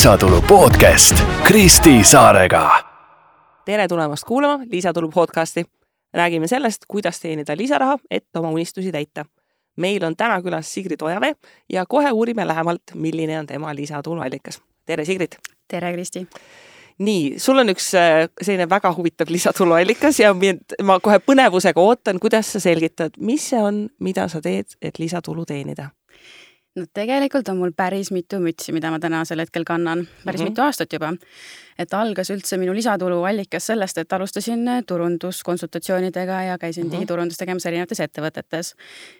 lisatulu podcast Kristi Saarega. tere tulemast kuulama Lisatulu podcasti. räägime sellest, kuidas teenida lisaraha, et oma unistusi täita. meil on täna külas Sigrid Ojavee ja kohe uurime lähemalt, milline on tema lisatuluallikas. tere, Sigrid! tere, Kristi! nii, sul on üks äh, selline väga huvitav lisatuluallikas ja ma kohe põnevusega ootan, kuidas sa selgitad, mis see on, mida sa teed, et lisatulu teenida no tegelikult on mul päris mitu mütsi, mida ma tänasel hetkel kannan, päris mm -hmm. mitu aastat juba. et algas üldse minu lisatuluallikas sellest, et alustasin turunduskonsultatsioonidega ja käisin mm -hmm. digiturundust tegemas erinevates ettevõtetes.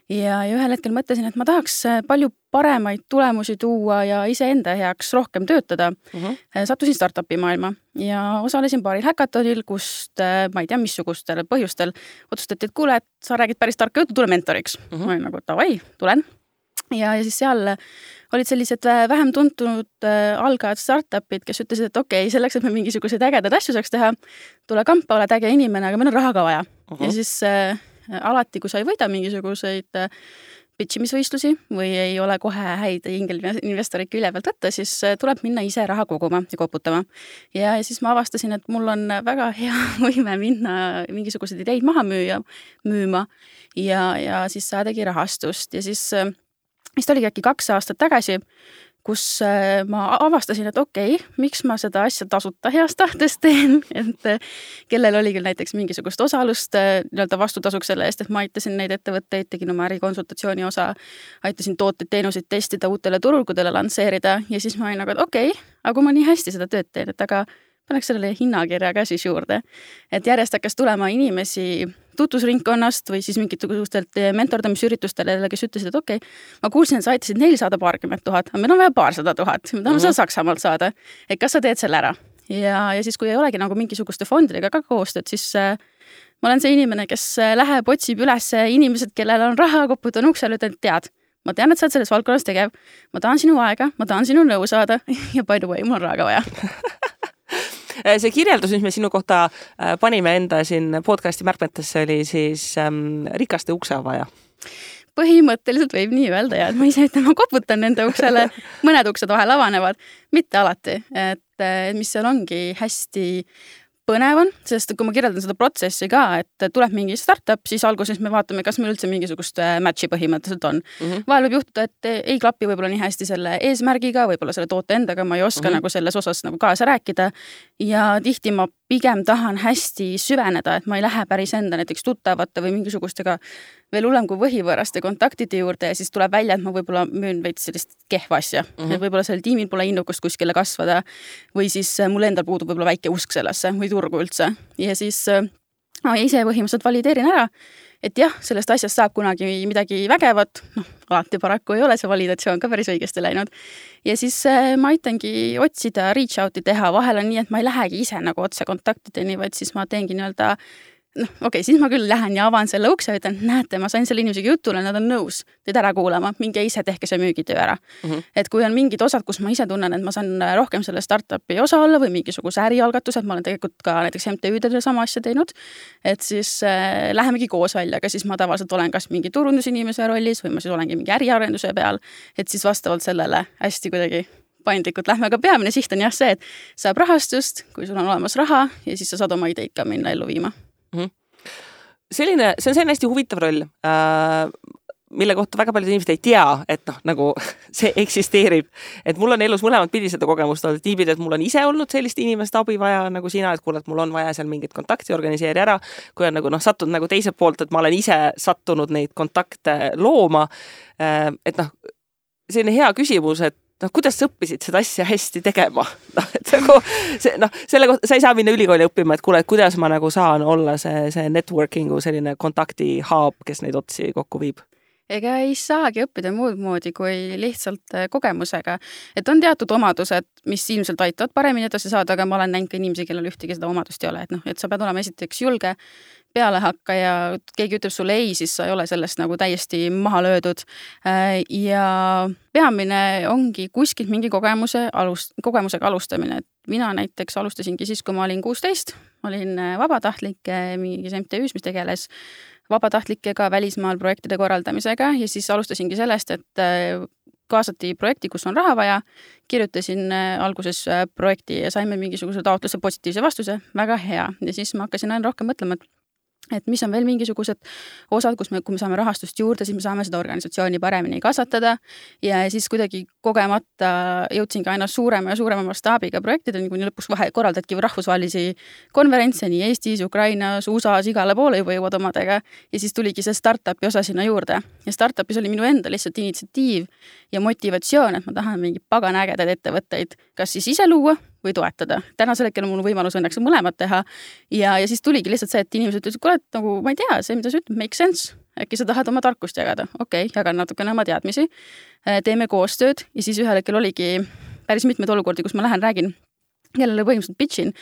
ja, ja ühel hetkel mõtlesin, et ma tahaks palju paremaid tulemusi tuua ja iseenda heaks rohkem töötada mm. -hmm. sattusin startup'i maailma ja osalesin paaril häkatonil, kust ma ei tea, missugustel põhjustel otsustati, et kuule, et sa räägid päris tarka juttu, tule mentoriks mm. -hmm. ma olin nagu davai, tulen ja, ja siis seal olid sellised äh, vähem tuntud äh, algajad startup'id, kes ütlesid, et okei okay,, selleks, et me mingisuguseid ägedaid asju saaks teha, tule kampa, oled äge inimene, aga meil on raha ka vaja uh. -huh. ja siis äh, alati, kui sa ei võida mingisuguseid äh, pitch imisvõistlusi või ei ole kohe häid ingelinvestoreid külje pealt võtta, siis äh, tuleb minna ise raha koguma ja koputama. ja, ja siis ma avastasin, et mul on väga hea võime minna mingisuguseid ideid maha müüa, müüma ja, ja siis saadagi rahastust ja siis vist oligi äkki kaks aastat tagasi, kus äh, ma avastasin, et okei okay,, miks ma seda asja tasuta heast tahtest teen, et äh, kellel oli küll näiteks mingisugust osalust äh, nii-öelda vastutasuks selle eest, et ma aitasin neid ettevõtteid, tegin oma ärikonsultatsiooni osa, aitasin tooteid-teenuseid testida, uutele turgudele lansseerida ja siis ma olin nagu, et okei okay,, aga kui ma nii hästi seda tööd teen, et aga paneks sellele hinnakirja ka siis juurde. et järjest hakkas tulema inimesi tutvusringkonnast või siis mingitugustelt mentordamisüritustele, kes ütlesid, et okei okay,, ma kuulsin, et sa aitasid neil saada paarkümmend tuhat, aga meil on vaja paarsada tuhat, me tahame mm -hmm. seda Saksamaalt saada. et kas sa teed selle ära? ja, ja siis, kui ei olegi nagu mingisuguste fondidega ka koostööd, siis äh, ma olen see inimene, kes äh, läheb, otsib üles inimesed, kellel on raha, koputan uksele, ütlen, et tead, ma tean, et sa oled selles valdkonnas tegev, ma tahan sinu aega, ma tahan sinu nõu saada ja by the way, mul on raha ka vaja see kirjeldus, mis me sinu kohta äh, panime enda siin podcast'i märkmetesse, oli siis ähm, rikaste ukseavaja. Põhimõtteliselt võib nii öelda ja et ma ise ütlen, ma koputan nende uksele, mõned uksed vahel avanevad, mitte alati, et mis seal ongi hästi põnev on, sest kui ma kirjeldan seda protsessi ka, et tuleb mingi startup, siis alguses me vaatame, kas meil üldse mingisugust äh, match'i põhimõtteliselt on mm. -hmm. vahel võib juhtuda, et ei klapi võib-olla nii hästi selle eesmärgiga, võib-olla selle toote endaga, ma ei oska mm -hmm. nagu selles osas nagu kaasa rääkida. ja tihti ma pigem tahan hästi süveneda, et ma ei lähe päris enda näiteks tuttavate või mingisugustega veel hullem kui võhivõõraste kontaktide juurde ja siis tuleb välja, et ma võib-olla müün veits sellist kehva asja mm. -hmm. et võib-olla sellel tiimil pole innukust kuskile kasvada või siis äh, mul endal puudub võib-olla väike usk sellesse või turgu üldse ja siis äh, ma ise põhimõtteliselt valideerin ära, et jah, sellest asjast saab kunagi midagi vägevat, noh, alati paraku ei ole see validatsioon ka päris õigesti läinud. ja siis äh, ma aitangi otsida, reach out'i teha, vahel on nii, et ma ei lähegi ise nagu otse kontaktideni, vaid siis ma teengi nii-öelda noh, okei okay,, siis ma küll lähen ja avan selle ukse ja ütlen, näete, ma sain selle inimesega jutule, nad on nõus teid ära kuulama, minge ise tehke see müügitöö ära mm. -hmm. et kui on mingid osad, kus ma ise tunnen, et ma saan rohkem selle startup'i osa olla või mingisuguse ärialgatuse, et ma olen tegelikult ka näiteks MTÜ-del sama asja teinud, et siis äh, lähemegi koos välja, aga siis ma tavaliselt olen kas mingi turundusinimese rollis või ma siis olengi mingi äriarenduse peal, et siis vastavalt sellele hästi kuidagi paindlikult lähme, aga peamine siht on jah see, et saab rahastust, kui sul on olemas raha ja siis sa saad oma ideid ka minna ellu viima mm. -hmm. selline, see on selline hästi huvitav roll äh, mille kohta väga paljud inimesed ei tea, et noh, nagu see eksisteerib. et mul on elus mõlemat pidi seda kogemust olnud, et niipidi, et mul on ise olnud sellist inimest abi vaja nagu sina, et kuule, et mul on vaja seal mingit kontakti, organiseeri ära. kui on nagu noh, sattunud nagu teiselt poolt, et ma olen ise sattunud neid kontakte looma. Äh, et noh, selline hea küsimus, et noh, kuidas sa õppisid seda asja hästi tegema? noh, et nagu see noh, selle kohta, sa ei saa minna ülikooli õppima, et kuule, et kuidas ma nagu saan olla see, see networking'u selline kontakti hub, kes neid otsi kokku viib ega ei saagi õppida muud moodi kui lihtsalt äh, kogemusega. et on teatud omadused, mis ilmselt aitavad paremini edasi saada, aga ma olen näinud ka inimesi, kellel ühtegi seda omadust ei ole, et noh, et sa pead olema esiteks julge, pealehakkaja, keegi ütleb sulle ei, siis sa ei ole sellest nagu täiesti maha löödud. Äh, ja peamine ongi kuskilt mingi kogemuse alust, kogemusega alustamine, et mina näiteks alustasingi siis, kui ma olin kuusteist, olin äh, vabatahtlik mingis MTÜ-s, mis tegeles vabatahtlikega välismaal projektide korraldamisega. Ja siis alustasingi sellest, et äh, kaasati projekti, kus on raha vaja, kirjutasin äh, alguses äh, projekti ja saime mingisuguse taotluse positiivse vastuse, väga hea. ja siis ma hakkasin aina rohkem mõtlema, et et mis on veel mingisugused osad, kus me, kui me saame rahastust juurde, siis me saame seda organisatsiooni paremini kasvatada. Ja siis kuidagi kogemata jõudsingi aina suurema ja suurema mastaabiga projektideni, kuni lõpuks vahe korraldadki rahvusvahelisi konverentse nii Eestis, Ukrainas, USA-s, igale poole juba jõuad omadega. Ja siis tuligi see startup'i osa sinna juurde. Ja startup'is oli minu enda lihtsalt initsiatiiv ja motivatsioon, et ma tahan mingeid pagana ägedaid ettevõtteid kas siis ise luua või toetada. tänasel hetkel on mul võimalus õnneks mõlemat teha ja, ja siis tuligi lihtsalt see, et inimesed ütlesid, kuule, et nagu ma ei tea, see, mida sa ütled, make sense. äkki sa tahad oma tarkust jagada, okei okay,, jagan natukene oma teadmisi, äh, teeme koostööd ja siis ühel hetkel oligi päris mitmeid olukordi, kus ma lähen, räägin, kellele põhimõtteliselt pitch in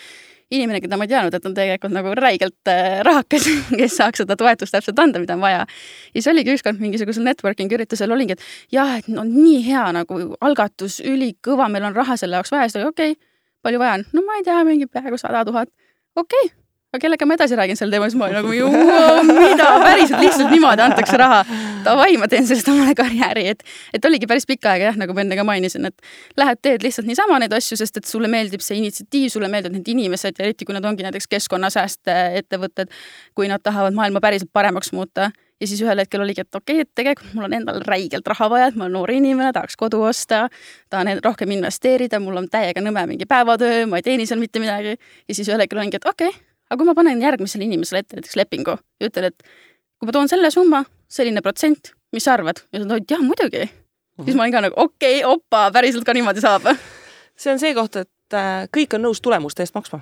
inimene, keda ma ei teadnud, et on tegelikult nagu räigelt äh, rahakas, kes saaks seda toetust täpselt anda, mida on vaja. ja siis oligi ükskord mingisugusel networking üritusel olingi, et jah, et no nii hea nagu algatus, ülikõva, meil on raha selle jaoks vaja, siis okei okay,, palju vaja on? no ma ei tea, mingi peaaegu sada tuhat. okei okay aga kellega ma edasi räägin sel teemal, siis ma olin nagu mida, päriselt lihtsalt niimoodi antakse raha. Davai, ma teen sellest omale karjääri, et, et oligi päris pikka aega jah, nagu ma enne ka mainisin, et lähed, teed lihtsalt niisama neid asju, sest et sulle meeldib see initsiatiiv, sulle meeldivad need inimesed ja eriti kui nad ongi näiteks keskkonnasääste ettevõtted, kui nad tahavad maailma päriselt paremaks muuta ja siis ühel hetkel oligi, et okei okay,, et tegelikult mul on endal räigelt raha vaja, et ma olen noor inimene, tahaks kodu osta, tahan rohkem investeerida, mul on täiega nõme mingi päevatöö, ma ei teeni seal mitte midagi. ja siis ühel hetkel ongi, et okei okay,, aga kui ma panen järgmisele inimesele ette näiteks lepingu ja ütlen, et kui ma toon selle summa, selline protsent, mis sa arvad? ja ta ütleb, jah, muidugi mm. -hmm. siis ma olin ka nagu okei okay,, opa, päriselt ka niimoodi saab. see on see koht, et äh, kõik on nõus tulemuste eest maksma.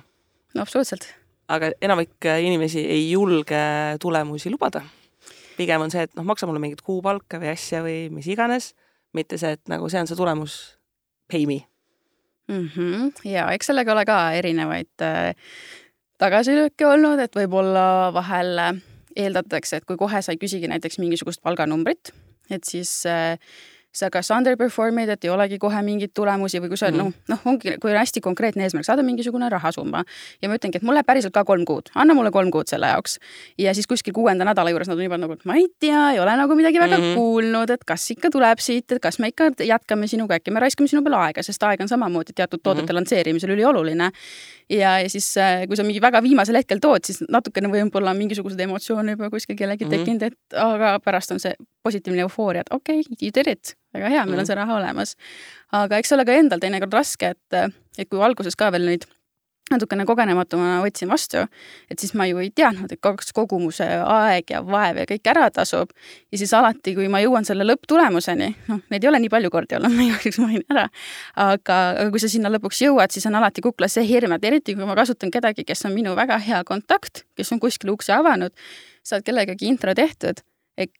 no absoluutselt. aga enamik äh, inimesi ei julge tulemusi lubada pigem on see, et noh, maksa mulle mingit kuupalka või asja või mis iganes, mitte see, et nagu see on see tulemus, pay me mm. -hmm. ja eks sellega ole ka erinevaid äh, tagasilööke olnud, et võib-olla vahel äh, eeldatakse, et kui kohe sa ei küsigi näiteks mingisugust palganumbrit, et siis äh, sa kas underperform'id, et ei olegi kohe mingeid tulemusi või kui sa mm noh, noh, ongi, kui on hästi konkreetne eesmärk, saada mingisugune rahasumma ja ma ütlengi, et mul läheb päriselt ka kolm kuud, anna mulle kolm kuud selle jaoks. ja siis kuskil kuuenda nädala juures nad on juba nagu, et ma ei tea, ei ole nagu midagi väga mm -hmm. kuulnud, et kas ikka tuleb siit, et kas me ikka jätkame sinuga, äkki me raiskame sinu peale aega, sest aeg on samamoodi teatud toodete mm -hmm. lansseerimisel ülioluline ja, ja siis, äh, kui sa mingi väga viimasel hetkel tood, siis natukene võib-olla mingisuguseid emotsioone juba kuskil kellelgi mm -hmm. tekkinud, et aga pärast on see positiivne eufooria, et okei okay,, you did it, väga hea, meil on see raha olemas. aga eks ole ka endal teinekord raske, et, et kui alguses ka veel neid natukene kogenematuna võtsin vastu, et siis ma ju ei teadnud, et kaks kogumuse aeg ja vaev ja kõik ära tasub. ja siis alati, kui ma jõuan selle lõpptulemuseni, noh, neid ei ole nii palju kordi olnud, ma igaks mainin ära, aga, aga kui sa sinna lõpuks jõuad, siis on alati kuklas see hirm, et eriti kui ma kasutan kedagi, kes on minu väga hea kontakt, kes on kuskil ukse avanud, saad kellegagi intro tehtud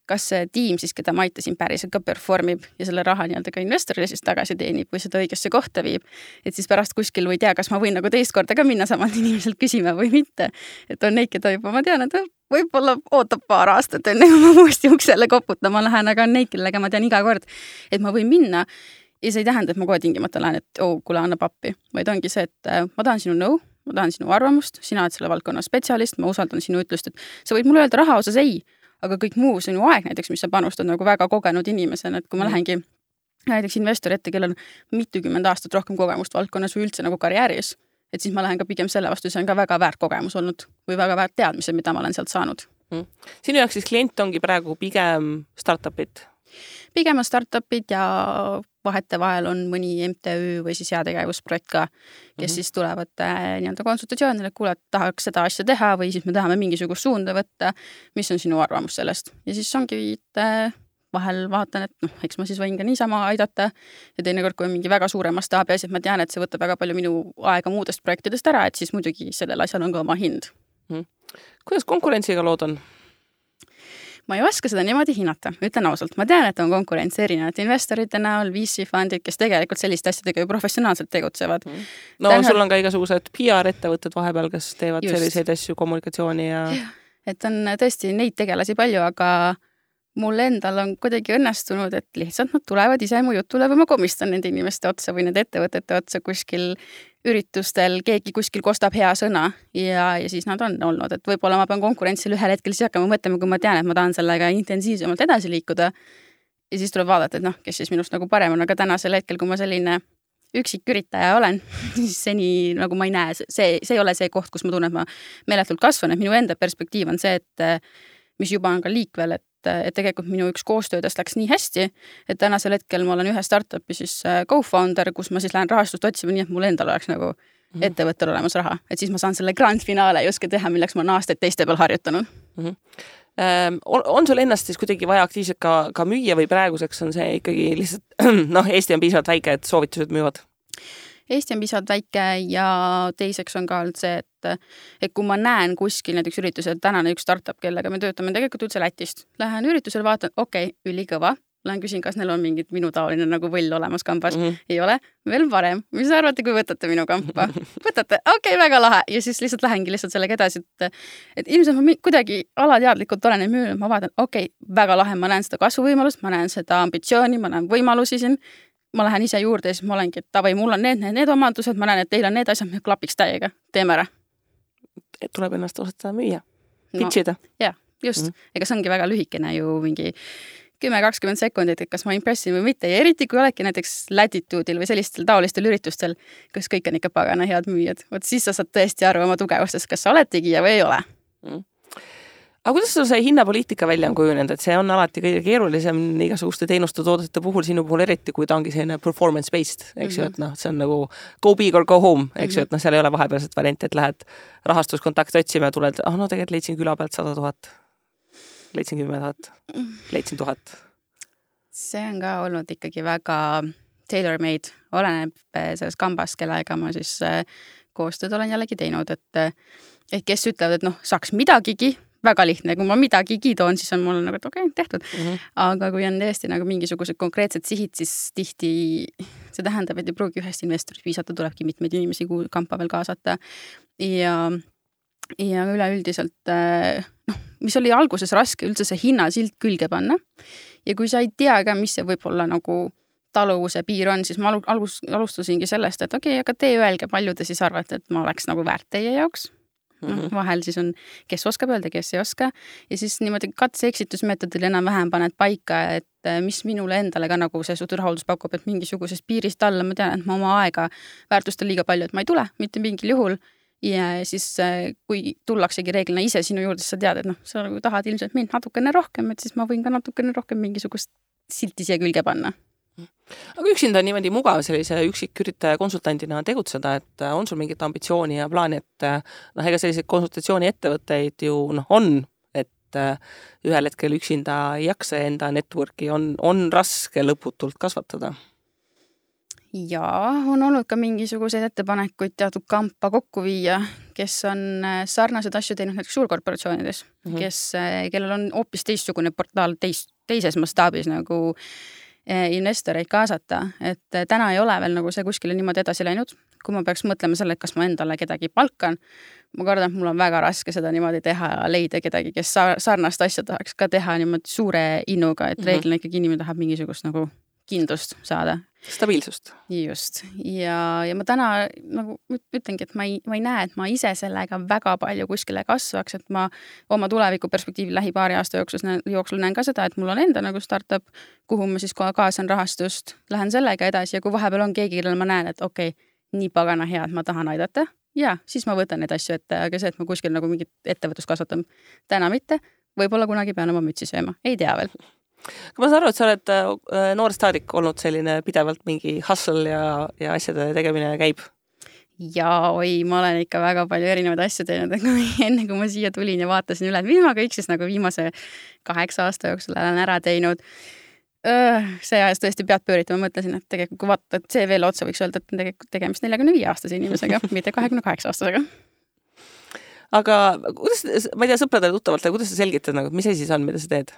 kas see tiim siis, keda ma aitasin, päriselt ka perform ib ja selle raha nii-öelda ka investorile siis tagasi teenib või seda õigesse kohta viib. et siis pärast kuskil või ei tea, kas ma võin nagu teist korda ka minna samalt inimeselt küsima või mitte. et on neid, keda juba ma tean, et võib-olla ootab paar aastat, enne kui ma uuesti uksele koputama lähen, aga on neid, kellega ma tean iga kord, et ma võin minna ja see ei tähenda, et ma kohe tingimata lähen, et oo oh,, kuule, anna pappi, vaid ongi see, et äh, ma tahan sinu nõu, ma tahan sinu arvamust, sina oled selle valdkonna spetsialist, ma usaldan sinu ütlust, et sa võid mulle öelda raha osas ei aga kõik muu, sinu aeg näiteks, mis sa panustad nagu väga kogenud inimesena, et kui ma mm. lähengi näiteks investori ette, kellel on mitukümmend aastat rohkem kogemust valdkonnas või üldse nagu karjääris, et siis ma lähen ka pigem selle vastu, see on ka väga väärt kogemus olnud või väga väärt teadmised, mida ma olen sealt saanud mm.. sinu jaoks siis klient ongi praegu pigem startup'id? pigem on startup'id ja vahetevahel on mõni MTÜ või siis heategevusprojekt ka, kes mm -hmm. siis tulevad äh, nii-öelda konsultatsioonile, et kuule, et tahaks seda asja teha või siis me tahame mingisugust suunda võtta. mis on sinu arvamus sellest ja siis ongi, et äh, vahel vaatan, et noh, eks ma siis võin ka niisama aidata ja teinekord, kui on mingi väga suure mastaabi asi, et ma tean, et see võtab väga palju minu aega muudest projektidest ära, et siis muidugi sellel asjal on ka oma hind mm.. kuidas konkurentsiga lood on? Ma ei oska seda niimoodi hinnata, ütlen ausalt, ma tean, et on konkurents erinevate investorite näol, VC fondid, kes tegelikult selliste asjadega ju professionaalselt tegutsevad mm.. no Tähendab... sul on ka igasugused PR-ettevõtted vahepeal, kes teevad Just. selliseid asju, kommunikatsiooni ja. et on tõesti neid tegelasi palju, aga mul endal on kuidagi õnnestunud, et lihtsalt nad tulevad ise mu jutule või ma komistan nende inimeste otsa või nende ettevõtete otsa kuskil üritustel, keegi kuskil kostab hea sõna ja, ja siis nad on olnud, et võib-olla ma pean konkurentsil ühel hetkel siis hakkama mõtlema, kui ma tean, et ma tahan sellega intensiivsemalt edasi liikuda. ja siis tuleb vaadata, et noh, kes siis minust nagu parem on, aga tänasel hetkel, kui ma selline üksiküritaja olen, siis seni nagu ma ei näe, see, see ei ole see koht, kus ma tunnen, et ma meeletult kasvan, et minu enda perspektiiv on see, et mis juba on ka liikvel, et, et tegelikult minu üks koostöödest läks nii hästi, et tänasel hetkel ma olen ühe startup'i siis co-founder, kus ma siis lähen rahastust otsima, nii et mul endal oleks nagu mm -hmm. ettevõttel olemas raha, et siis ma saan selle grand finaale justkui teha, milleks ma olen aastaid teiste peal harjutanud mm. -hmm on, on sul ennast siis kuidagi vaja aktiivselt ka, ka müüa või praeguseks on see ikkagi lihtsalt noh, Eesti on piisavalt väike, et soovitused müüvad? Eesti on piisavalt väike ja teiseks on ka olnud see, et, et kui ma näen kuskil näiteks üritusel, tänane üks startup, kellega me töötame tegelikult üldse Lätist, lähen üritusele, vaatan, okei okay,, ülikõva, lähen küsin, kas neil on mingit minutaoline nagu võll olemas kambas mm. -hmm. ei ole, veel parem, mis te arvate, kui võtate minu kampa? võtate, okei okay,, väga lahe ja siis lihtsalt lähengi lihtsalt sellega edasi, et et ilmselt ma kuidagi alateadlikult olen neid müünud, ma vaatan, okei okay,, väga lahe, ma näen seda kasvuvõimalust, ma näen seda ambitsiooni, ma näen võimalusi siin ma lähen ise juurde ja siis ma olengi, et davai, mul on need, need, need omadused, ma näen, et teil on need asjad, klapiks täiega, teeme ära. tuleb ennast osata müüa, pitch ida no,. jah, just mm, -hmm. ega see ongi väga lühikene ju mingi kümme, kakskümmend sekundit, et kas ma impressin või mitte ja eriti, kui oledki näiteks Latitude'il või sellistel taolistel üritustel, kus kõik on ikka pagana head müüjad, vot siis sa saad tõesti aru oma tugevustest, kas sa oled tegija või ei ole mm. -hmm aga kuidas sul see hinnapoliitika välja on kujunenud, et see on alati kõige keerulisem igasuguste teenuste, toodete puhul, sinu puhul eriti, kui ta ongi selline performance based, eks mm -hmm. ju, et noh, see on nagu go big or go home, eks mm -hmm. ju, et noh, seal ei ole vahepealset varianti, et lähed rahastuskontakti otsima ja tuled, ah no tegelikult leidsin küla pealt sada tuhat, leidsin kümme tuhat, leidsin tuhat. see on ka olnud ikkagi väga tailor-made, oleneb eh, sellest kambast, kellega ma siis eh, koostööd olen jällegi teinud, et eh, et kes ütlevad, et noh, saaks midagigi väga lihtne, kui ma midagigi toon, siis on mul nagu, et okei okay,, tehtud mm. -hmm. aga kui on tõesti nagu mingisugused konkreetsed sihid, siis tihti see tähendab, et ei pruugi ühest investorist piisata, tulebki mitmeid inimesi kampa veel kaasata. ja, ja üleüldiselt noh, mis oli alguses raske üldse see hinnasilt külge panna. ja kui sa ei tea ka, mis see võib olla nagu taluvuse piir on, siis ma algus, alustasingi sellest, et okei okay,, aga teie öelge, palju te siis arvate, et ma oleks nagu väärt teie jaoks noh -hmm., vahel siis on, kes oskab öelda, kes ei oska. Ja siis niimoodi katse-eksitusmeetodil enam-vähem paned paika, et äh, mis minule endale ka nagu see suht rahuldus pakub, et mingisugusest piirist alla. Ma tean, et ma oma aega väärtustan liiga palju, et ma ei tule mitte mingil juhul. Ja siis, äh, kui tullaksegi reeglina ise sinu juurde, siis sa tead, et noh, sa nagu tahad ilmselt mind natukene rohkem, et siis ma võin ka natukene rohkem mingisugust silti siia külge panna aga üksinda on niimoodi mugav sellise üksiküritaja konsultandina tegutseda, et äh, on sul mingit ambitsiooni ja plaani, et äh, noh, ega selliseid konsultatsiooniettevõtteid ju noh, on, et äh, ühel hetkel üksinda ei jaksa enda network'i, on, on raske lõputult kasvatada jaa, on olnud ka mingisuguseid ettepanekuid teatud kampa kokku viia, kes on sarnaseid asju teinud näiteks suurkorporatsioonides mm, -hmm. kes, kellel on hoopis teistsugune portaal teis, teises mastaabis nagu investoreid kaasata, et eh, täna ei ole veel nagu see kuskile niimoodi edasi läinud. kui ma peaks mõtlema selle, et kas ma endale kedagi palkan, ma kardan, et mul on väga raske seda niimoodi teha ja leida kedagi, kes sarnast asja tahaks ka teha niimoodi suure innuga, et -hmm. reeglina ikkagi inimene tahab mingisugust nagu kindlust saada. stabiilsust. just, ja, ja ma täna nagu ütlengi, et ma ei, ma ei näe, et ma ise sellega väga palju kuskile kasvaks, et ma oma tulevikuperspektiivi lähi paari aasta jooksul, jooksul näen ka seda, et mul on enda nagu startup, kuhu ma siis kohe kaasan rahastust, lähen sellega edasi ja kui vahepeal on keegi, kellel ma näen, et okei okay,, nii pagana hea, et ma tahan aidata, ja siis ma võtan neid asju ette, aga see, et ma kuskil nagu mingit ettevõtlust kasvatan, täna mitte, võib-olla kunagi pean oma mütsi sööma, ei tea veel aga ma saan aru, et sa oled äh, noorest saadik olnud selline pidevalt mingi hustle ja, ja asjade tegemine käib? jaa, oi, ma olen ikka väga palju erinevaid asju teinud, et kui enne kui ma siia tulin ja vaatasin üle, et mis ma kõik siis nagu viimase kaheksa aasta jooksul olen ära teinud. see ajas tõesti pead pööritama, mõtlesin, et tegelikult kui vaadata CV-le otsa, võiks öelda, et on tegelikult tegemist neljakümne viie aastase inimesega mitte kahekümne kaheksa aastasega aga kuidas, ma ei tea, sõpradele-tuttavatele, kuidas sa selgitad nagu, mis asi see on, mida sa teed?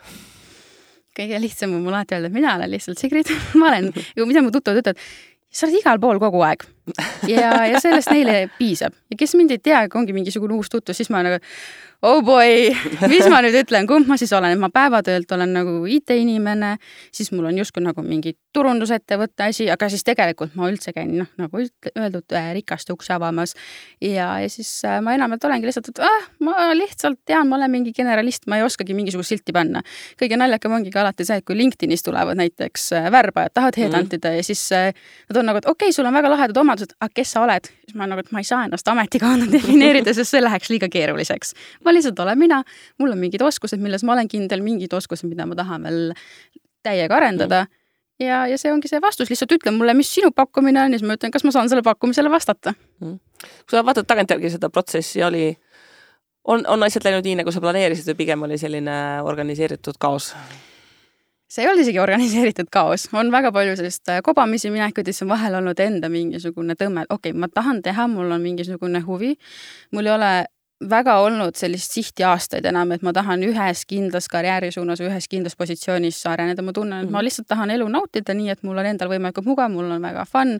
Kõige lihtsam on mul alati öelda, et mina olen lihtsalt Sigrid ma olen, mida mu tuttavad ütlevad, sa oled igal pool kogu aeg. Ja, ja sellest neile piisab ja kes mind ei tea, ongi mingisugune uus tutvus, siis ma nagu oh boy, mis ma nüüd ütlen, kumb ma siis olen, et ma päevatöölt olen nagu IT-inimene, siis mul on justkui nagu mingi turundusettevõtte asi, aga siis tegelikult ma üldse käin noh, nagu öeldud, äh, rikaste ukse avamas. ja, ja siis äh, ma enamalt olengi lihtsalt, et ah, ma lihtsalt tean, ma olen mingi generalist, ma ei oskagi mingisugust silti panna. kõige naljakam ongi ka alati see, et kui LinkedInis tulevad näiteks äh, värbajad, tahavad mhm. headhuntida mm -hmm. ja siis nad on nagu, et okei okay,, sul on väga lahedad omadused, aga kes sa oled? siis ma nagu, et ma ei saa ennast ametikohana defineerida, sest see läheks liiga keeruliseks ma lihtsalt olen mina, mul on mingid oskused, milles ma olen kindel, mingid oskused, mida ma tahan veel täiega arendada mm. ja, ja see ongi see vastus, lihtsalt ütle mulle, mis sinu pakkumine on ja siis ma ütlen, kas ma saan selle pakkumisele vastata mm.. kui sa vaatad tagantjärgi seda protsessi, oli, on, on asjad läinud nii, nagu sa planeerisid või pigem oli selline organiseeritud kaos? See ei olnud isegi organiseeritud kaos, on väga palju sellist äh, kobamisi minekuid siis on vahel olnud enda mingisugune tõmme, okei okay,, ma tahan teha, mul on mingisugune huvi. mul ei ole väga olnud sellist sihti aastaid enam, et ma tahan ühes kindlas karjääri suunas või ühes kindlas positsioonis areneda, ma tunnen, et ma mhm. lihtsalt tahan elu nautida nii, et mul on endal võimalikult mugav, mul on väga fun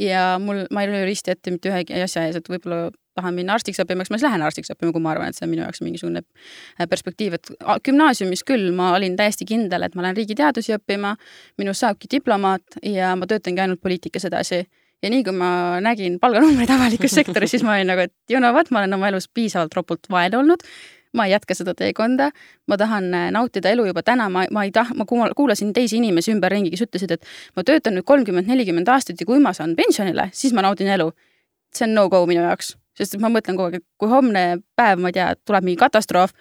ja mul, ma ei löö risti ette mitte ühegi asja ees, et võib-olla tahan minna arstiks õppima, eks ma siis lähen arstiks õppima, kui ma arvan, et see on minu jaoks mingisugune äh, perspektiiv, et gümnaasiumis küll ma olin täiesti kindel, et ma lähen riigiteadusi õppima, minust saabki diplomaat ja ma töötangi ainult poliitikas edasi ja nii kui ma nägin palganumbreid avalikus sektoris, siis ma olin nagu, et you know what, ma olen oma elus piisavalt ropult vaene olnud. ma ei jätka seda teekonda, ma tahan äh, nautida elu juba täna, ma, ma ei taha, ma kuulasin teisi inimesi ümberringi, kes ütlesid, et ma töötan nüüd kolmkümmend, nelikümmend aastat ja kui ma saan pensionile, siis ma naudin elu. see on no-go minu jaoks, sest ma mõtlen kogu aeg, et kui homne päev, ma ei tea, tuleb mingi katastroof,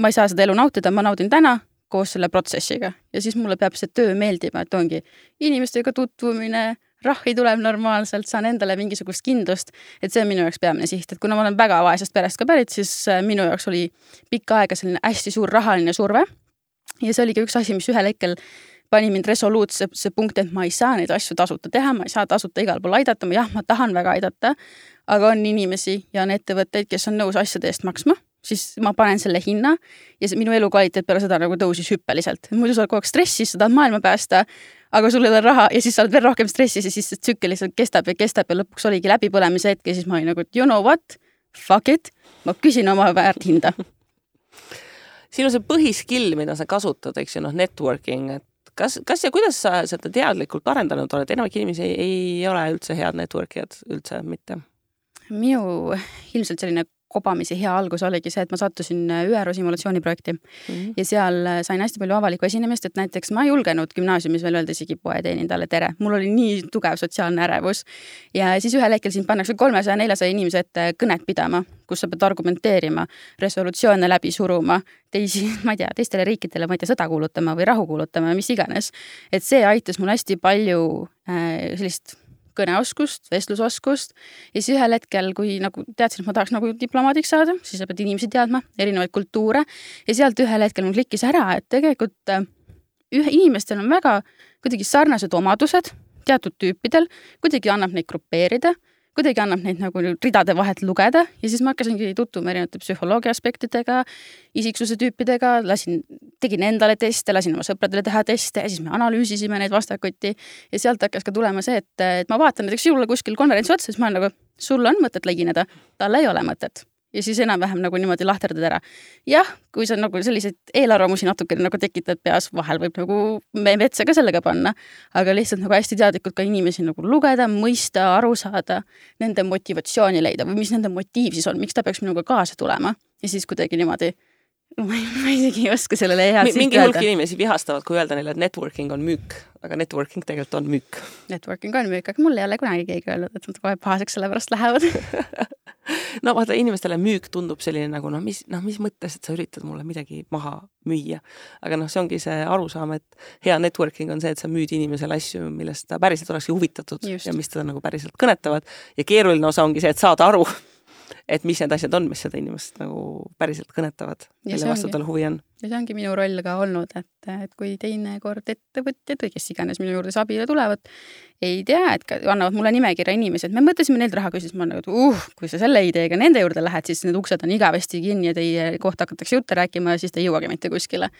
ma ei saa seda elu nautida, ma naudin täna koos selle protsessiga ja siis mulle peab see töö meeldima, et ongi inimestega tutvumine rahi tuleb normaalselt, saan endale mingisugust kindlust, et see on minu jaoks peamine siht, et kuna ma olen väga vaesest perest ka pärit, siis äh, minu jaoks oli pikka aega selline hästi suur rahaline surve. ja see oli ka üks asi, mis ühel hetkel pani mind resoluutsesse punkti, et ma ei saa neid asju tasuta teha, ma ei saa tasuta igal pool aidata, jah, ma tahan väga aidata, aga on inimesi ja on ettevõtteid, kes on nõus asjade eest maksma siis ma panen selle hinna ja see, minu elukvaliteet peale seda nagu tõusis hüppeliselt. muidu sa oled kogu aeg stressis, sa tahad maailma päästa, aga sul ei ole raha ja siis sa oled veel rohkem stressis ja siis see tsükkel lihtsalt kestab ja kestab ja lõpuks oligi läbipõlemise hetk ja siis ma olin nagu, et you know what, fuck it, ma küsin oma väärthinda. sinu see põhiskill, mida sa kasutad, eks ju, noh, networking, et kas, kas ja kuidas sa seda teadlikult arendanud oled, enamik inimesi ei, ei ole üldse head network ijad, üldse mitte? minu ilmselt selline kobamise hea algus oligi see, et ma sattusin äh, ÜRO simulatsiooniprojekti mm -hmm. ja seal äh, sain hästi palju avalikku esinemist, et näiteks ma ei julgenud gümnaasiumis veel öelda isegi poeteenindajale tere, mul oli nii tugev sotsiaalne ärevus. ja siis ühel hetkel sind pannakse kolmesaja, neljasaja inimese ette kõnet pidama, kus sa pead argumenteerima, resolutsioone läbi suruma, teisi, ma ei tea, teistele riikidele, ma ei tea, sõda kuulutama või rahu kuulutama, mis iganes. et see aitas mul hästi palju äh, sellist kõneoskust, vestlusoskust. Ja siis ühel hetkel, kui nagu teadsin, et ma tahaks nagu diplomaadiks saada, siis sa pead inimesi teadma, erinevaid kultuure. Ja sealt ühel hetkel mul klikkis ära, et tegelikult äh, ühe, inimestel on väga kuidagi sarnased omadused teatud tüüpidel, kuidagi annab neid grupeerida kuidagi annab neid nagu ridade vahelt lugeda ja siis ma hakkasingi tutvuma erinevate psühholoogia aspektidega, isiksuse tüüpidega, lasin, tegin endale teste, lasin oma sõpradele teha teste ja siis me analüüsisime neid vastakuti. ja sealt hakkas ka tulema see, et, et ma vaatan näiteks sulle kuskil konverentsi otsa, siis ma olen nagu, sul on mõtet legineda, tal ei ole mõtet ja siis enam-vähem nagu niimoodi lahterdad ära. jah, kui sa nagu selliseid eelarvamusi natukene nagu tekitad peas, vahel võib nagu metsa ka sellega panna, aga lihtsalt nagu hästi teadlikult ka inimesi nagu lugeda, mõista, aru saada, nende motivatsiooni leida või mis nende motiiv siis on, miks ta peaks minuga kaasa tulema ja siis kuidagi niimoodi ma ei, ma isegi ei oska sellele head siit mingi hulk inimesi vihastavad, kui öelda neile, et networking on müük, aga networking tegelikult on müük. Networking on müük, aga mulle ei ole kunagi keegi öelnud, et nad kohe pahaseks selle pärast lähevad no vaata, inimestele müük tundub selline nagu noh, mis, noh, mis mõttes, et sa üritad mulle midagi maha müüa. aga noh, see ongi see arusaam, et hea networking on see, et sa müüd inimesele asju, millest ta päriselt olekski huvitatud Just. ja mis teda nagu päriselt kõnetavad. ja keeruline osa ongi see, et saada aru, et mis need asjad on, mis seda inimest nagu päriselt kõnetavad, mille vastu tal huvi on. ja see ongi minu roll ka olnud, et, et kui teinekord ettevõtjad või kes iganes minu juurde abile tulevad, ei tea, et ka, annavad mulle nimekirja inimesed, me mõtlesime neilt raha küsida, siis ma olen nagu, et uh, kui sa selle ideega nende juurde lähed, siis need uksed on igavesti kinni ja teie kohta hakatakse jutte rääkima ja siis te ei jõuagi mitte kuskile.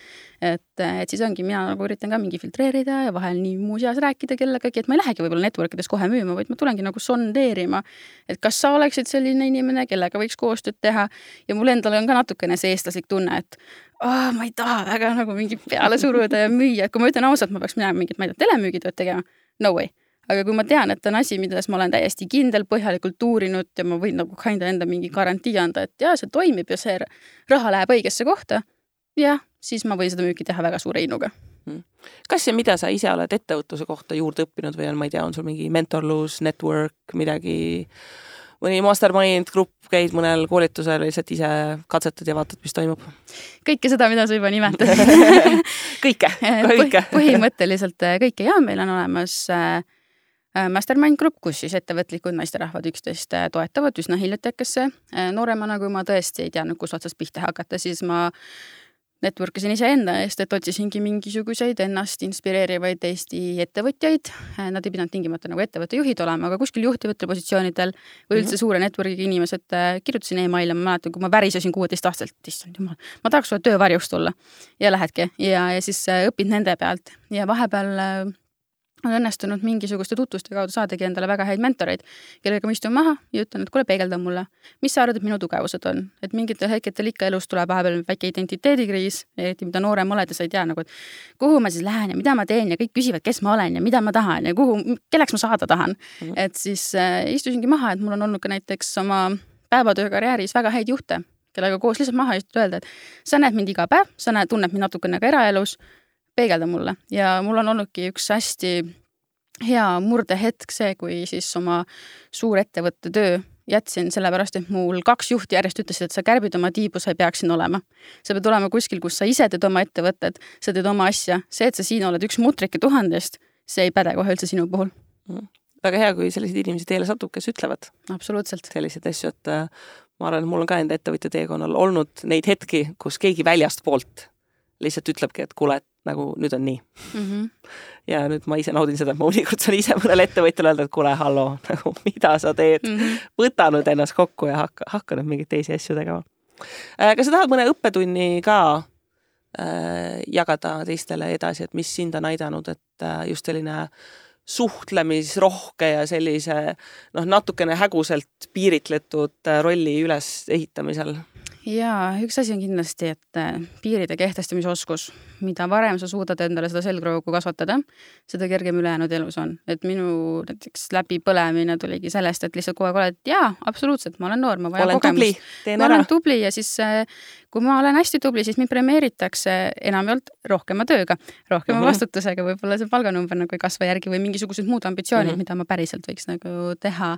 et, et siis ongi, mina nagu üritan ka mingi filtreerida ja vahel nii muuseas rääkida kellegagi, et ma ei lähegi võib-olla network ides kohe müüma, vaid ma tulengi nagu sondeerima, et kas sa oleksid selline inimene, kellega võiks koostööd teha ja mul endal on ka natukene see eestlaslik tunne, et oh, ma ei taha väga nagu mingit peale suruda ja müüa, et kui ma ütlen ausalt, ma peaks minema mingit, ma ei tea, telemüügitööd tegema, no way. aga kui ma tean, et on asi, milles ma olen täiesti kindel, põhjalikult uurinud ja ma võin nagu kinda enda mingi garantii anda, et jaa, see toimib ja see raha läheb õigesse kohta, jah, siis ma võin seda müüki teha väga suure innuga hmm. kas ja mida sa ise oled ettevõtluse kohta juurde õppinud või on, ma ei tea, on sul mingi mentorlus, network, midagi mõni mastermind grupp, käid mõnel koolitusel, lihtsalt ise katsetad ja vaatad, mis toimub? kõike seda, mida sa juba nimetasid kõike, kõike põhimõtteliselt äh, kõike ja meil on olemas äh, Mastermind grupp, kus siis ettevõtlikud naisterahvad üksteist toetavad üsna hiljutikesse. nooremana, kui ma tõesti ei teadnud, kus otsast pihta hakata, siis ma network isin iseenda eest, et otsisingi mingisuguseid ennast inspireerivaid Eesti ettevõtjaid. Nad ei pidanud tingimata nagu ettevõtte juhid olema, aga kuskil juhtivatel positsioonidel või üldse mhm. suure network'iga inimesed, äh, kirjutasin email'e, ma mäletan, kui ma värisesin kuueteistaastaselt, issand jumal, ma tahaks sulle töövarjus tulla. ja lähedki ja, ja siis äh, õpid nende pealt ja vahepeal äh, on õnnestunud mingisuguste tutvuste kaudu saadagi endale väga häid mentoreid, kellega ma istun maha ja ütlen, et kuule, peegelda mulle, mis sa arvad, et minu tugevused on, et mingitel hetkedel ikka elus tuleb vahepeal väike identiteedikriis, eriti mida noorem oled ja sa ei tea nagu, et kuhu ma siis lähen ja mida ma teen ja kõik küsivad, kes ma olen ja mida ma tahan ja kuhu, kelleks ma saada tahan mm. -hmm. et siis äh, istusingi maha, et mul on olnud ka näiteks oma päevatöö karjääris väga häid juhte, kellega koos lihtsalt maha istuda, öelda, et sa näed mind iga päev, sa näed, tunned mind natukene ka eraelus peegelda mulle ja mul on olnudki üks hästi hea murdehetk see, kui siis oma suurettevõtte töö jätsin, sellepärast et mul kaks juhti järjest ütlesid, et sa kärbid oma tiibu, sa ei peaks siin olema. sa pead olema kuskil, kus sa ise teed oma ettevõtet, sa teed oma asja, see, et sa siin oled üks mutrike tuhandest, see ei päde kohe üldse sinu puhul mm.. väga hea, kui sellised inimesed teile satub, kes ütlevad. absoluutselt. selliseid asju, et äh, ma arvan, et mul on ka enda ettevõtja teekonnal olnud neid hetki, kus keegi väljastpoolt lihtsalt ütlebki, et kuule, et nagu nüüd on nii mm. -hmm. ja nüüd ma ise naudin seda, et ma mõnikord saan ise mõnele ettevõtjale öelda, et kuule, halloo, nagu mida sa teed mm, -hmm. võta nüüd ennast kokku ja hakka, hakka nüüd mingeid teisi asju tegema. Äh, kas sa tahad mõne õppetunni ka äh, jagada teistele edasi, et mis sind on aidanud, et äh, just selline suhtlemisrohke ja sellise noh, natukene häguselt piiritletud äh, rolli ülesehitamisel? Jaa, üks asi on kindlasti, et äh, piiride kehtestamise oskus, mida varem sa suudad endale seda selgroogu kasvatada, seda kergem ülejäänud elus on. et minu näiteks läbipõlemine tuligi sellest, et lihtsalt kogu aeg oled, jaa, absoluutselt, ma olen noor, ma vajan kogemust. ma olen tubli ja siis äh, kui ma olen hästi tubli, siis mind premeeritakse enamjaolt rohkema tööga, rohkema mm -hmm. vastutusega, võib-olla see palganumber nagu ei kasva järgi või mingisugused muud ambitsioonid mm, -hmm. mida ma päriselt võiks nagu teha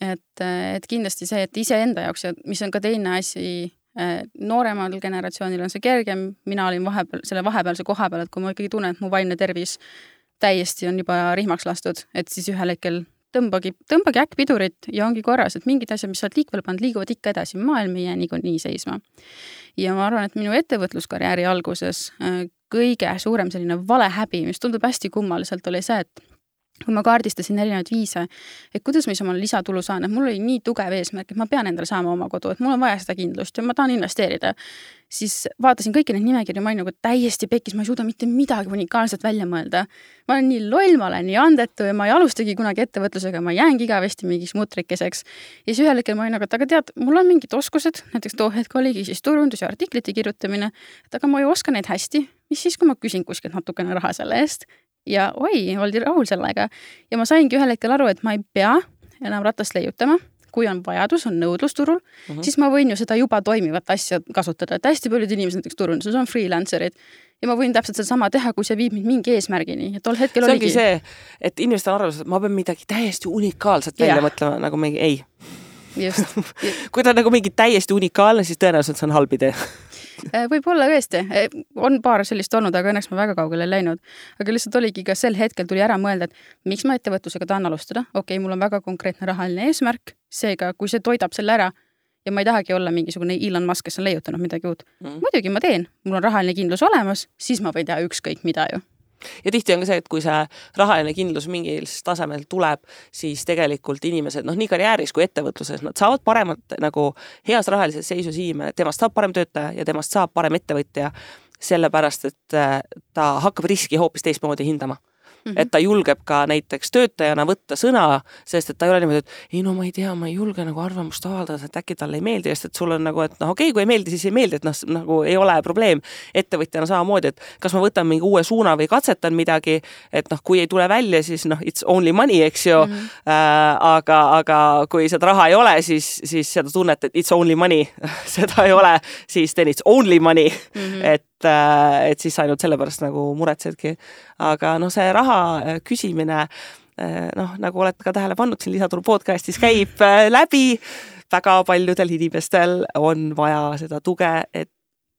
et, et kindlasti see, et iseenda jaoks ja mis on ka teine asi, eh, nooremal generatsioonil on see kergem, mina olin vahepeal, selle vahepealse koha peal, et kui ma ikkagi tunnen, et mu vaimne tervis täiesti on juba rihmaks lastud, et siis ühel hetkel tõmbagi, tõmbagi äkkpidurit ja ongi korras, et mingid asjad, mis sa oled liikvel pannud, liiguvad ikka edasi, maailm ei jää niikuinii seisma. ja ma arvan, et minu ettevõtluskarjääri alguses eh, kõige suurem selline valehäbi, mis tundub hästi kummaliselt, oli see, et kui ma kaardistasin erinevaid viise, et kuidas ma siis omale lisatulu saan, et mul oli nii tugev eesmärk, et ma pean endale saama oma kodu, et mul on vaja seda kindlust ja ma tahan investeerida. siis vaatasin kõiki neid nimekirju, ma olin nagu täiesti pekkis, ma ei suuda mitte midagi unikaalset välja mõelda. ma olen nii loll, ma olen nii andetu ja ma ei alustagi kunagi ettevõtlusega, ma jäängi igavesti mingiks mutrikeseks. ja siis ühel hetkel ma olin nagu, et aga tead, mul on mingid oskused, näiteks too hetk oligi siis turundus ja artiklite kirjutamine, et aga ma ju oskan neid hästi mis siis, kui ma küsin kuskilt natukene raha selle eest ja oi, oldi rahul sellega. ja ma saingi ühel hetkel aru, et ma ei pea enam ratast leiutama, kui on vajadus, on nõudlus turul mm, -hmm. siis ma võin ju seda juba toimivat asja kasutada, et hästi paljud inimesed näiteks turunduses on freelancer'id ja ma võin täpselt sedasama teha, kui see viib mind mingi eesmärgini ja tol hetkel see oligi. see, et inimestel on arvamus, et ma pean midagi täiesti unikaalset välja mõtlema, nagu mingi ei. just kui ta on nagu mingi täiesti unikaalne, siis tõenäoliselt see on halb idee võib-olla tõesti, äh, on paar sellist olnud, aga õnneks ma väga kaugele ei läinud. aga lihtsalt oligi ka sel hetkel tuli ära mõelda, et miks ma ettevõtlusega tahan alustada, okei okay,, mul on väga konkreetne rahaline eesmärk, seega kui see toidab selle ära, ja ma ei tahagi olla mingisugune Elon Musk, kes on leiutanud midagi uut Mhm. muidugi ma teen, mul on rahaline kindlus olemas, siis ma võin teha ükskõik mida ju. Ja tihti on ka see, et kui see rahaline kindlus mingil tasemel tuleb, siis tegelikult inimesed, noh, nii karjääris kui ettevõtluses, nad saavad paremat nagu heas rahalises seisus inimene, temast saab parem töötaja ja temast saab parem ettevõtja, sellepärast et äh, ta hakkab riski hoopis teistmoodi hindama Mm -hmm. et ta julgeb ka näiteks töötajana võtta sõna, sest et ta ei ole niimoodi, et ei no ma ei tea, ma ei julge nagu arvamust avaldada, et äkki talle ei meeldi, sest et sul on nagu, et noh, okei okay,, kui ei meeldi, siis ei meeldi, et noh, nagu ei ole probleem. ettevõtjana samamoodi, et kas ma võtan mingi uue suuna või katsetan midagi, et noh, kui ei tule välja, siis noh, it's only money, eks ju mm. -hmm. Äh, aga, aga kui seda raha ei ole, siis, siis seda tunnet, et it's only money seda ei ole, siis then it's only money mm. -hmm. et äh, et siis ainult sellepärast nagu muretsedki. aga noh, see raha äh, küsimine noh, nagu olete ka tähele pannud, siin Lisaturu podcastis käib äh, läbi, väga paljudel inimestel on vaja seda tuge, et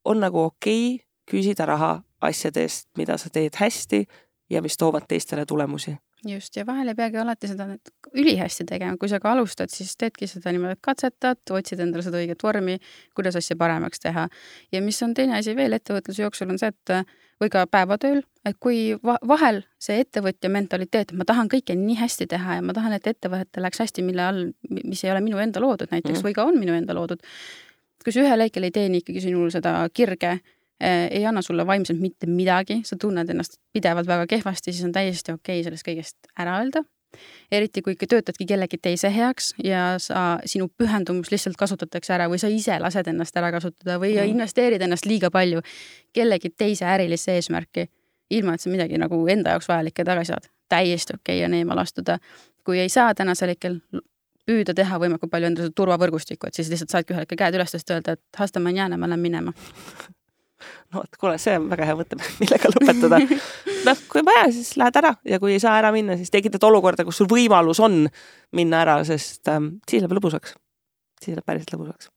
on nagu okei okay küsida raha asjade eest, mida sa teed hästi ja mis toovad teistele tulemusi just, ja vahel ei peagi alati seda nüüd ülihästi tegema, kui sa ka alustad, siis teedki seda niimoodi, et katsetad, otsid endale seda õiget vormi, kuidas asja paremaks teha. ja mis on teine asi veel ettevõtluse jooksul, on see, et või ka päevatööl, et kui va vahel see ettevõtja mentaliteet, et ma tahan kõike nii hästi teha ja ma tahan, et ettevõte läheks hästi, mille all, mis ei ole minu enda loodud näiteks mm või ka on minu enda loodud. kui see ühel hetkel ei teeni ikkagi sinul seda kirge ei anna sulle vaimselt mitte midagi, sa tunned ennast pidevalt väga kehvasti, siis on täiesti okei okay sellest kõigest ära öelda. eriti kui ikka töötadki kellegi teise heaks ja sa, sinu pühendumus lihtsalt kasutatakse ära või sa ise lased ennast ära kasutada või mm. investeerid ennast liiga palju kellegi teise ärilisse eesmärki, ilma et sa midagi nagu enda jaoks vajalikke tagasi saad. täiesti okei okay on eemale astuda. kui ei saa tänasel hetkel püüda teha võimalikult palju endale turvavõrgustikku, et siis lihtsalt saadki ühel hetkel käed üles tõsta, öelda, et hasta mañana ma lähen minema no vot, kuule, see on väga hea mõte, millega lõpetada. noh, kui vaja, siis lähed ära ja kui ei saa ära minna, siis tekitad olukorda, kus sul võimalus on minna ära, sest ähm, siis läheb lõbusaks. siis läheb päriselt lõbusaks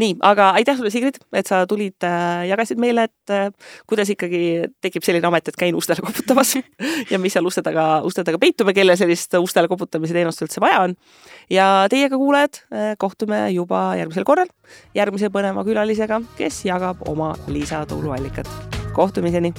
nii, aga aitäh sulle, Sigrid, et sa tulid äh,, jagasid meile, et äh, kuidas ikkagi tekib selline amet, et käin ustele koputamas ja mis seal uste taga, uste taga peitub ja kellel sellist ustele koputamise teenust üldse vaja on. ja teiega, kuulajad äh,, kohtume juba järgmisel korral järgmise põneva külalisega, kes jagab oma lisatuluallikat. kohtumiseni